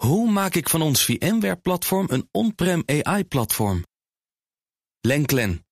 Hoe maak ik van ons VMware-platform een on-prem AI-platform? Lenklen,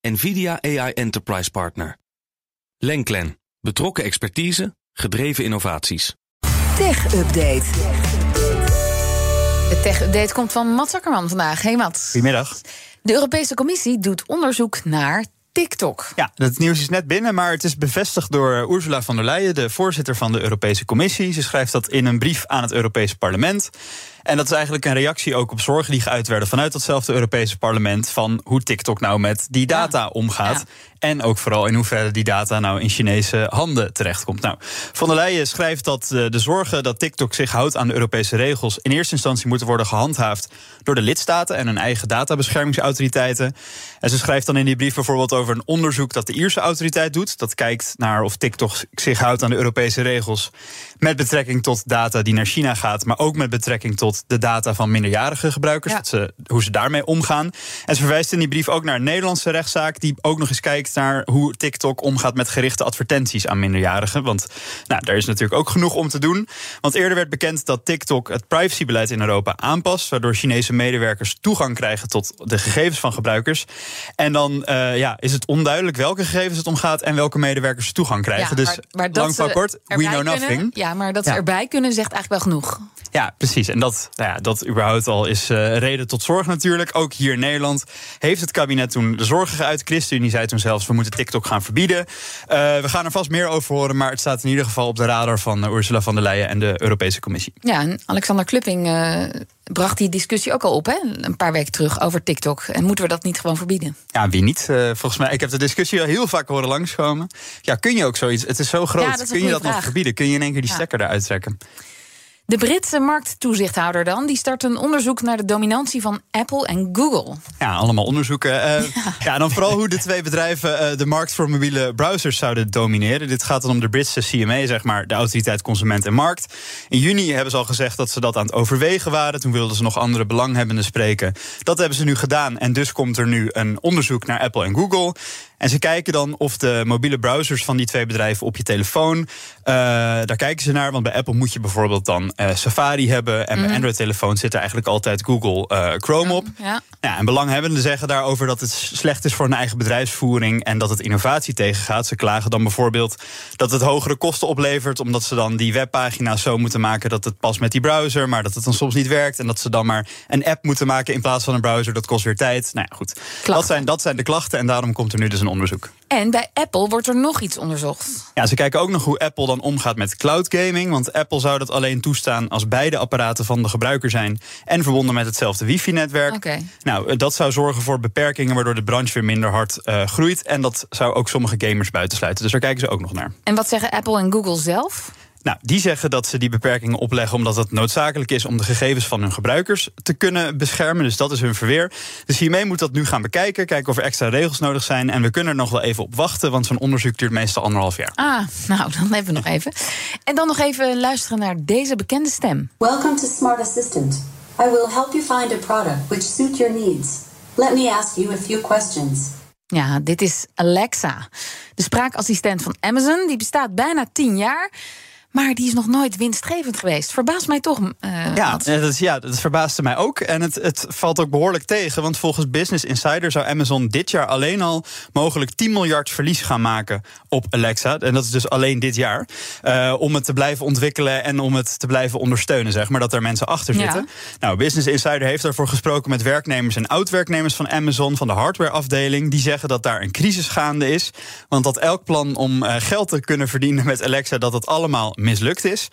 NVIDIA AI Enterprise Partner. Lenklen, betrokken expertise, gedreven innovaties. Tech Update. De tech-update komt van Mats Akkerman vandaag. Hey Mats. Goedemiddag. De Europese Commissie doet onderzoek naar TikTok. Ja, het nieuws is net binnen, maar het is bevestigd door Ursula von der Leyen, de voorzitter van de Europese Commissie. Ze schrijft dat in een brief aan het Europese Parlement. En dat is eigenlijk een reactie ook op zorgen die geuit werden vanuit datzelfde Europese parlement. van hoe TikTok nou met die data omgaat. En ook vooral in hoeverre die data nou in Chinese handen terechtkomt. Nou, Van der Leyen schrijft dat eh, de zorgen dat TikTok zich houdt aan de Europese regels. in eerste instantie moeten worden gehandhaafd door de lidstaten en hun eigen databeschermingsautoriteiten. En ze schrijft dan in die brief bijvoorbeeld over een onderzoek dat de Ierse autoriteit doet. Dat kijkt naar of TikTok zich houdt aan de Europese regels. Met betrekking tot data die naar China gaat, maar ook met betrekking tot de data van minderjarige gebruikers. ze, hoe ze daarmee omgaan. En ze verwijst in die brief ook naar een Nederlandse rechtszaak, die ook nog eens kijkt naar hoe TikTok omgaat met gerichte advertenties aan minderjarigen. Want nou, daar is natuurlijk ook genoeg om te doen. Want eerder werd bekend dat TikTok het privacybeleid in Europa aanpast, waardoor Chinese medewerkers toegang krijgen tot de gegevens van gebruikers. En dan uh, ja, is het onduidelijk welke gegevens het omgaat en welke medewerkers toegang krijgen. Ja, dus maar, lang van kort, we know nothing. Ja, maar dat ze erbij kunnen zegt eigenlijk wel genoeg. Ja, precies. En dat, nou ja, dat überhaupt al is uh, reden tot zorg natuurlijk. Ook hier in Nederland heeft het kabinet toen de zorgen geuit. ChristenUnie zei toen zelfs, we moeten TikTok gaan verbieden. Uh, we gaan er vast meer over horen, maar het staat in ieder geval op de radar van uh, Ursula von der Leyen en de Europese Commissie. Ja, en Alexander Klupping bracht die discussie ook al op, hè? een paar weken terug, over TikTok. En moeten we dat niet gewoon verbieden? Ja, wie niet? volgens mij, ik heb de discussie al heel vaak horen langskomen. Ja, kun je ook zoiets? Het is zo groot. Ja, is kun je dat vraag. nog verbieden? Kun je in één keer die stekker eruit trekken? De Britse markttoezichthouder dan, die start een onderzoek naar de dominantie van Apple en Google. Ja, allemaal onderzoeken. Uh, ja. ja. en dan vooral hoe de twee bedrijven uh, de markt voor mobiele browsers zouden domineren. Dit gaat dan om de Britse CMA, zeg maar, de Autoriteit Consument en Markt. In juni hebben ze al gezegd dat ze dat aan het overwegen waren. Toen wilden ze nog andere belanghebbenden spreken. Dat hebben ze nu gedaan en dus komt er nu een onderzoek naar Apple en Google. En ze kijken dan of de mobiele browsers van die twee bedrijven op je telefoon. Uh, daar kijken ze naar. Want bij Apple moet je bijvoorbeeld dan uh, Safari hebben. En bij Mhm. Android-telefoons zit er eigenlijk altijd Google uh, Chrome op. Ja. Ja, en belanghebbenden zeggen daarover dat het slecht is voor hun eigen bedrijfsvoering. En dat het innovatie tegengaat. Ze klagen dan bijvoorbeeld dat het hogere kosten oplevert. Omdat ze dan die webpagina's zo moeten maken dat het past met die browser. Maar dat het dan soms niet werkt. En dat ze dan maar een app moeten maken in plaats van een browser. Dat kost weer tijd. Nou ja, goed. Dat zijn, dat zijn de klachten. En daarom komt er nu dus een onderzoek. En bij Apple wordt er nog iets onderzocht. Ja, ze kijken ook nog hoe Apple dan omgaat met cloud gaming. Want Apple zou dat alleen toestaan als beide apparaten van de gebruiker zijn en verbonden met hetzelfde wifi-netwerk. Nou, dat zou zorgen voor beperkingen waardoor de branche weer minder hard uh, groeit. En dat zou ook sommige gamers buitensluiten. Dus daar kijken ze ook nog naar. En wat zeggen Apple en Google zelf? Nou, die zeggen dat ze die beperkingen opleggen omdat het noodzakelijk is om de gegevens van hun gebruikers te kunnen beschermen. Dus dat is hun verweer. Dus hiermee moet dat nu gaan bekijken, kijken of er extra regels nodig zijn. En we kunnen er nog wel even op wachten, want zo'n onderzoek duurt meestal anderhalf jaar. Ah, nou, dan even nog even. En dan nog even luisteren naar deze bekende stem. Welcome to Smart Assistant. I will help you find a product which suits your needs. Let me ask you a few questions. Ja, dit is Alexa. De spraakassistent van Amazon. Die bestaat bijna tien jaar. Maar die is nog nooit winstgevend geweest. Verbaast mij toch. Uh, ja, dat, is, ja, dat verbaasde mij ook. En het, het valt ook behoorlijk tegen. Want volgens Business Insider zou Amazon dit jaar alleen al mogelijk 10 miljard verlies gaan maken op Alexa. En dat is dus alleen dit jaar. Uh, om het te blijven ontwikkelen en om het te blijven ondersteunen, zeg maar. Dat er mensen achter zitten. Ja. Nou, Business Insider heeft daarvoor gesproken met werknemers en oud-werknemers van Amazon, van de hardwareafdeling. Die zeggen dat daar een crisis gaande is. Want dat elk plan om uh, geld te kunnen verdienen met Alexa, dat het allemaal mislukt is.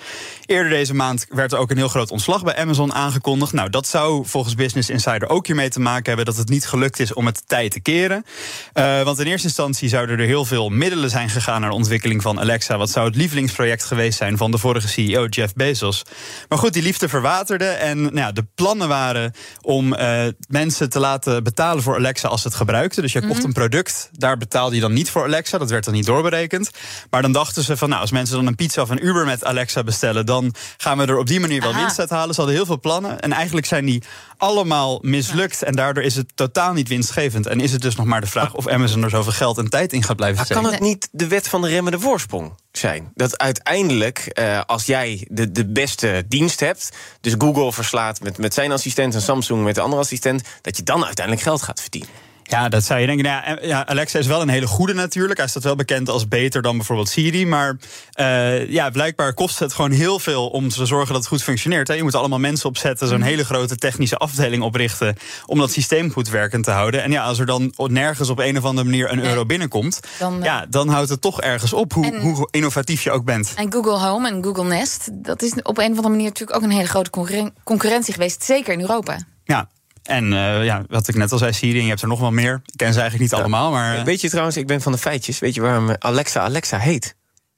Eerder deze maand werd er ook een heel groot ontslag bij Amazon aangekondigd. Nou, dat zou volgens Business Insider ook hiermee te maken hebben dat het niet gelukt is om het tijd te keren. Uh, want in eerste instantie zouden er heel veel middelen zijn gegaan naar de ontwikkeling van Alexa. Wat zou het lievelingsproject geweest zijn van de vorige CEO Jeff Bezos. Maar goed, die liefde verwaterde. En nou ja, de plannen waren om uh, mensen te laten betalen voor Alexa als ze het gebruikten. Dus je kocht een product, daar betaalde je dan niet voor Alexa. Dat werd dan niet doorberekend. Maar dan dachten ze van, nou, als mensen dan een pizza of een uur Uber met Alexa bestellen, dan gaan we er op die manier wel Aha. winst uit halen. Ze hadden heel veel plannen. En eigenlijk zijn die allemaal mislukt. En daardoor is het totaal niet winstgevend. En is het dus nog maar de vraag of Amazon er zoveel geld en tijd in gaat blijven Maar steken. kan het niet de wet van de remmende voorsprong zijn? Dat uiteindelijk, eh, als jij de, de beste dienst hebt, dus Google verslaat met, met zijn assistent en Samsung met de andere assistent, dat je dan uiteindelijk geld gaat verdienen. Ja, dat zou je denken. Nou ja, ja, Alexa is wel een hele goede natuurlijk. Hij staat wel bekend als beter dan bijvoorbeeld Siri. Maar eh, ja, blijkbaar kost het gewoon heel veel om te zorgen dat het goed functioneert. Hè. Je moet allemaal mensen opzetten, zo'n hele grote technische afdeling oprichten. om dat systeem goed werkend te houden. En ja, als er dan nergens op een of andere manier een euro binnenkomt. Dan, eh, ja, dan houdt het toch ergens op, hoe, En- hoe innovatief je ook bent. En Google Home en Google Nest, dat is op een of andere manier natuurlijk ook een hele grote concurren- concurrentie geweest, zeker in Europa. Ja. En eh, ja, wat ik net al zei, Siri, en je hebt er nog wel meer. Ik ken ze eigenlijk niet allemaal, maar... eh, Weet je trouwens, ik ben van de feitjes. Weet je waarom eh, Alexa Alexa heet?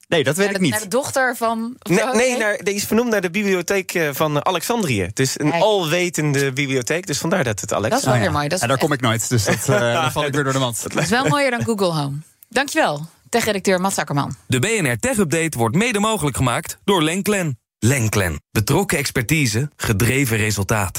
nee, dat weet Naar ik niet. naar de dochter van. Nee, nee naar, die is vernoemd naar de bibliotheek eh, van Alexandrië. Het is een Kijk. alwetende bibliotheek, dus vandaar dat het Alexa Dat is wel Oh, weer ja. mooi. Dat is Ja, daar kom ik nooit, dus dat, eh, dan val ik weer door de mand. Dat is wel mooier dan Google Home. Dankjewel, tech-redacteur Mats Akkerman. De BNR Tech Update wordt mede mogelijk gemaakt door Lenklen. Lenklen. Betrokken expertise, gedreven resultaat.